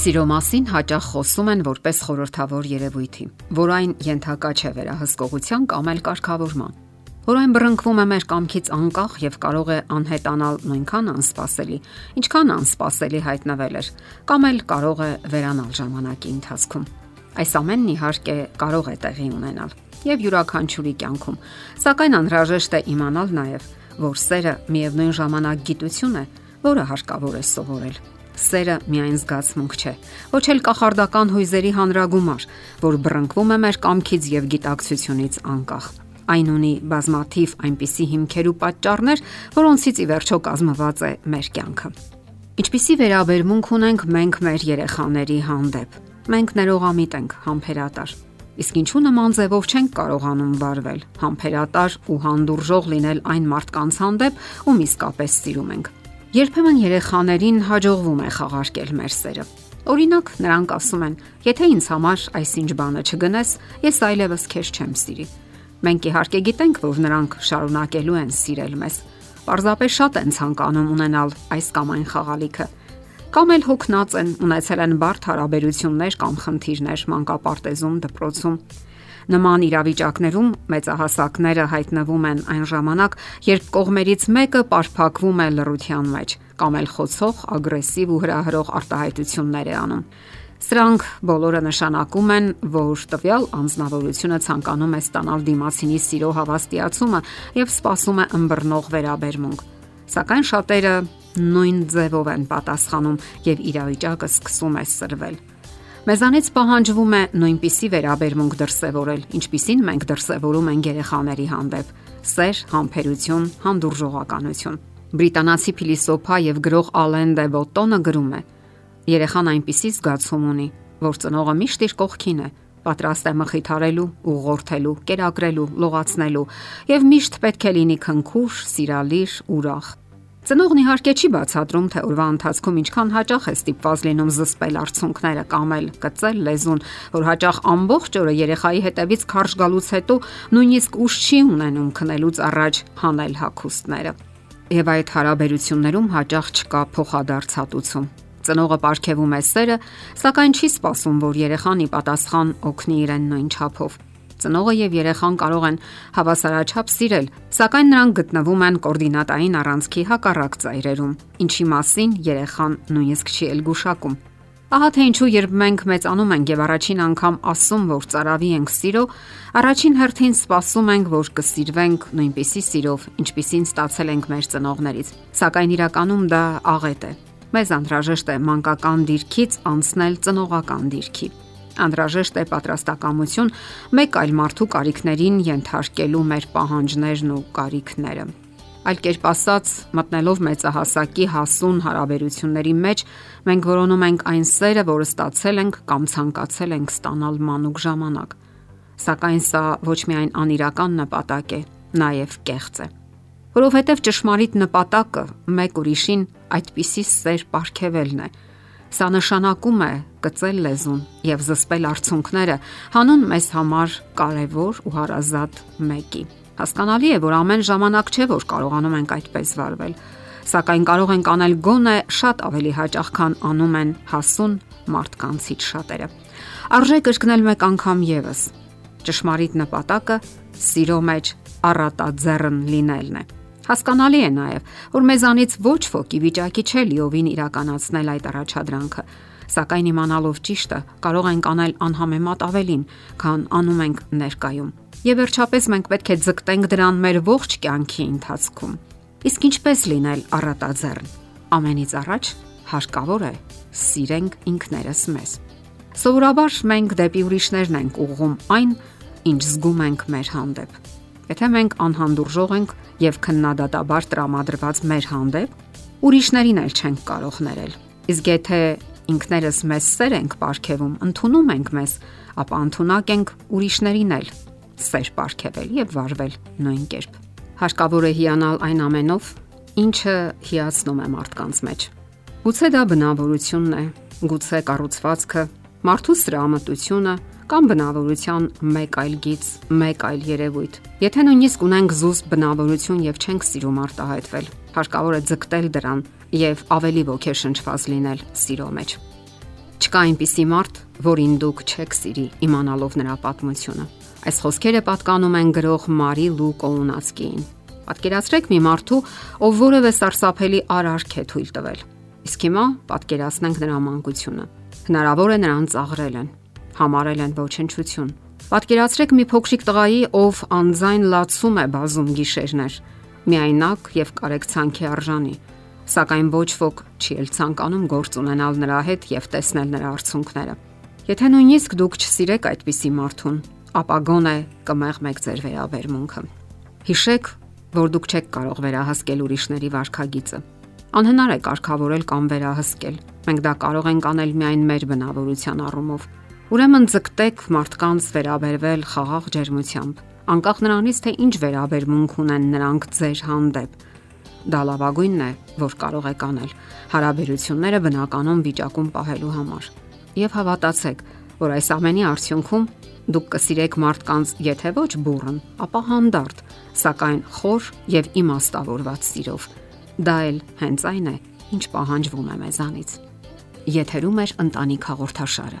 Սիրո մասին հաճախ խոսում են որպես խորթավոր երևույթի, որ այն ենթակա չէ վերահսկողության կամ էլ կարգավորման, որ այն բռնկվում է մեր կամքից անկախ եւ կարող է անհետանալ նույնքան անսպասելի, ինչքան անսպասելի հայտնվել էր, կամ էլ կարող է վերանալ ժամանակի ընթացքում։ Այս ամենն իհարկե կարող է տեղի ունենալ եւ յուրաքանչյուրի կյանքում, սակայն անհրաժեշտ է իմանալ նաեւ, որ սերը միևնույն ժամանակ գիտություն է, որը հարկավոր է սովորել Սերը միայն զգացմունք չէ, ոչ էլ կախարդական հույզերի հանրագումար, որ բռնկվում է մեր կամքից եւ գիտակցությունից անկախ։ Այն ունի բազմաթիվ այնպիսի հիմքեր ու պատճառներ, որոնցից ի վերջո կազմված է մեր կյանքը։ Ինչպիսի վերաբերմունք ունենք մենք մեր երեխաների հանդեպ։ Մենք ներողամիտ ենք, համբերատար։ Իսկ ինչու նման ձևով չենք կարողանում վարվել, համբերատար ու հանդուրժող լինել այն մարդկանց հանդեպ, ում իսկապես սիրում ենք։ Երբեմն երեխաներին հաջողվում է խաղարկել մեր սերը։ Օրինակ, նրանք ասում են. «Եթե ինձ համար այսինչ բանը չգնես, ես այլևս քեզ չեմ սիրի»։ Մենք իհարկե գիտենք, որ նրանք շարունակելու են սիրել մեզ։ Պարզապես շատ են ցանկանում ունենալ այս կամ այն խաղալիքը։ Կամ էլ հոգնած են, ունեցել են բարդ հարաբերություններ կամ խնդիրներ մանկապարտեզում, դպրոցում Նման իրավիճակներում մեծահասակները հայտնվում են այն ժամանակ, երբ կողմերից մեկը պարփակվում է լռության մեջ կամ էլ խոցող, ագրեսիվ ու հրահրող արտահայտություններ է անում։ Սրանք բոլորը նշանակում են, որ տվյալ անznավորությունը ցանկանում է ստանալ դիմացինի սիրո հավաստիացումը եւ սպասում է ըմբռնող վերաբերմունք։ Սակայն շատերը նույն ձևով են պատասխանում եւ իրավիճակը սկսում է սրվել։ Մեզանից պահանջվում է նույնպիսի վերաբերմունք դրսևորել, ինչպիսին մենք դրսևորում ենք երեխաների հանդեպ՝ սեր, համբերություն, հանդուրժողականություն։ Բրիտանացի փիլիսոփա եւ գրող Ալեն դե Բոտոնը գրում է. Երեխան այնպիսի զգացում ունի, որ ծնողը միշտ իր կողքին է, պատրաստ է մխիթարելու, ուղղորդելու, կերակրելու, լողացնելու եւ միշտ պետք է լինի քնքուշ, սիրալիր, ուրախ։ Ծնողն իհարկե չի բացատրում, թե օրվա ընթացքում ինչքան հաճախ է ստիպված լինում զսպել արցունքները կամ էլ կծել լեզուն, որ հաճախ ամբողջ օրը երեխայի հետևից քարշ գալուց հետո նույնիսկ ուշ չի ունենում քնելուց առաջ հանել հագուստները։ Եվ այդ հարաբերություններում հաճախ չկա փոխադարձատություն։ Ծնողը ապարգևում է սերը, սակայն չի սպասում, որ երեխան ի պատասխան օգնի իրեն նույն չափով ծնողը եւ երեխան կարող են հավասարաչափ սիրել, սակայն նրանք գտնվում են կոորդինատային առանցքի հակառակ ծայրերում, ինչի մասին երեխան նույնիսկ չի ել գուշակում։ Ահա թե ինչու երբ մենք մեծանում ենք եւ առաջին անգամ ասում, որ ծարավի ենք սիրո, առաջին հերթին սպասում ենք, որ կսիրվենք նույնպիսի սիրով, ինչպիսին ստացել ենք մեր ծնողներից։ Սակայն իրականում դա աղետ է։ Մեզ անհրաժեշտ է մանկական դիրքից անցնել ծնողական դիրքի անհրաժեշտ է պատրաստակամություն մեկ այլ մարդու կարիքներին ենթարկելու մեր պահանջներն ու կարիքները։ Այլ կերպ ասած, մտնելով մեծահասակի հասուն հարաբերությունների մեջ, մենք որոնում ենք այն սերը, որը ստացել ենք կամ ցանկացել ենք ստանալ մանուկ ժամանակ։ Սակայն սա ոչ միայն անիրական նպատակ է, նաև կեղծ է որովհետև ճշմարիտ նպատակը մեկ ուրիշին այդպիսի սեր ապարգևելն է, Սա նշանակում է կծել լեզուն եւ զսպել արցունքները հանուն մեզ համար կարևոր ու հարազատ մեկի։ Հասկանալի է, որ ամեն ժամանակ չէ, որ կարողանում ենք այդպես վարվել, սակայն կարող ենք անել գոնե շատ ավելի հաճախ, քան անում են հասուն մարդկանցից շատերը։ Արժե կրկնել մեկ անգամ եւս։ Ճշմարիտ նպատակը սիրո մեջ առատաձեռն լինելն է։ Հասկանալի է նաև, որ մեզանից ոչ ոք ի վիճակի չէ լիովին իրականացնել այդ առաջադրանքը, սակայն իմանալով ճիշտը կարող ենք անել անհամեմատ ավելին, քան անում ենք ներկայում։ Եվ վերջապես մենք պետք է ձգտենք դրան մեր ողջ կյանքի ընթացքում։ Իսկ ինչպես լինել առատաձեռն։ Ամենից առաջ հարկավոր է սիրենք ինքներս մեզ։ Սովորաբար մենք դեպի ուրիշներն ենք ուղղում այն, ինչ զգում ենք մեր հանդեպ։ Եթե մենք անհանդուրժող ենք եւ քննադատաբար տրամադրված մեր հանդեպ, ուրիշներին էլ չենք կարող ներել։ Իսկ եթե ինքներս մեզ սեր ենք ապարգևում, ընդունում ենք մեզ, ապա ընդունակ ենք ուրիշներին էլ սեր ապարգևել եւ վարվել նույն կերպ։ Հարկավոր է հիանալ այն ամենով, ինչը հիացնում է մարդկանց մեջ։ Գուցե դա բնավորությունն է, գուցե կառուցվածքը, մարդու սրամտությունը, կամ բնավորության մեկ այլ գից, մեկ այլ երևույթ։ Եթե նույնիսկ ունենք զուսպ բնավորություն եւ չենք սիրում արտահայտվել, հարկավոր է ձգտել դրան եւ ավելի ոգեշնչված լինել սիրո մեջ։ Չկա այնպիսի մարդ, որին դուք չեք սիրի, իմանալով նրա պատմությունը։ Այս խոսքերը պատկանում են գրող Մարի Լու Կոունացկիին։ Պատկերացրեք մի մարդու, ով որևէ սարսափելի արարք է թույլ տվել։ Իսկ հիմա պատկերացնենք նրա մանկությունը։ Հնարավոր է նրան ծաղրել են, համարել են ոչնչություն։ Պատկերացրեք մի փոքրիկ տղայի, ով անձայն լացում է բազում գիշերներ, միայնակ եւ կարեկցանքի արժանի, սակայն ոչ ոք չի էլ ցանկանում գործ ունենալ նրա հետ եւ տեսնել նրա արցունքները։ Եթե նույնիսկ դուք չսիրեք այդպիսի մարդուն, ապա գոնե կմեղմեք ձեր վերաբերմունքը։ Հիշեք, որ դուք չեք կարող վերահասկել ուրիշների վարքագիծը։ Անհնար է կարգավորել կամ վերահսկել։ Մենք դա կարող ենք անել միայն մեր բնավորության առումով։ Ուրեմն ձգտեք մարդկանց վերաբերվել խաղաղ ջերմությամբ, անկախ նրանից թե ինչ վերաբերմունք ունեն նրանք ձեր հանդեպ Դա լավագույնն է, որ կարող եք անել հարաբերությունները բնականon վիճակում պահելու համար։ Եվ հավատացեք, որ այս ամենի արդյունքում դուք կսիրեք մարդկանց, եթե ոչ բուրըն, ապա հանդարտ, սակայն խոր եւ իմաստավորված սիրով։ Դա էլ հենց այն է, ինչ պահանջվում է մեզանից։ Եթերում է ընտանիք հաղորդաշարը։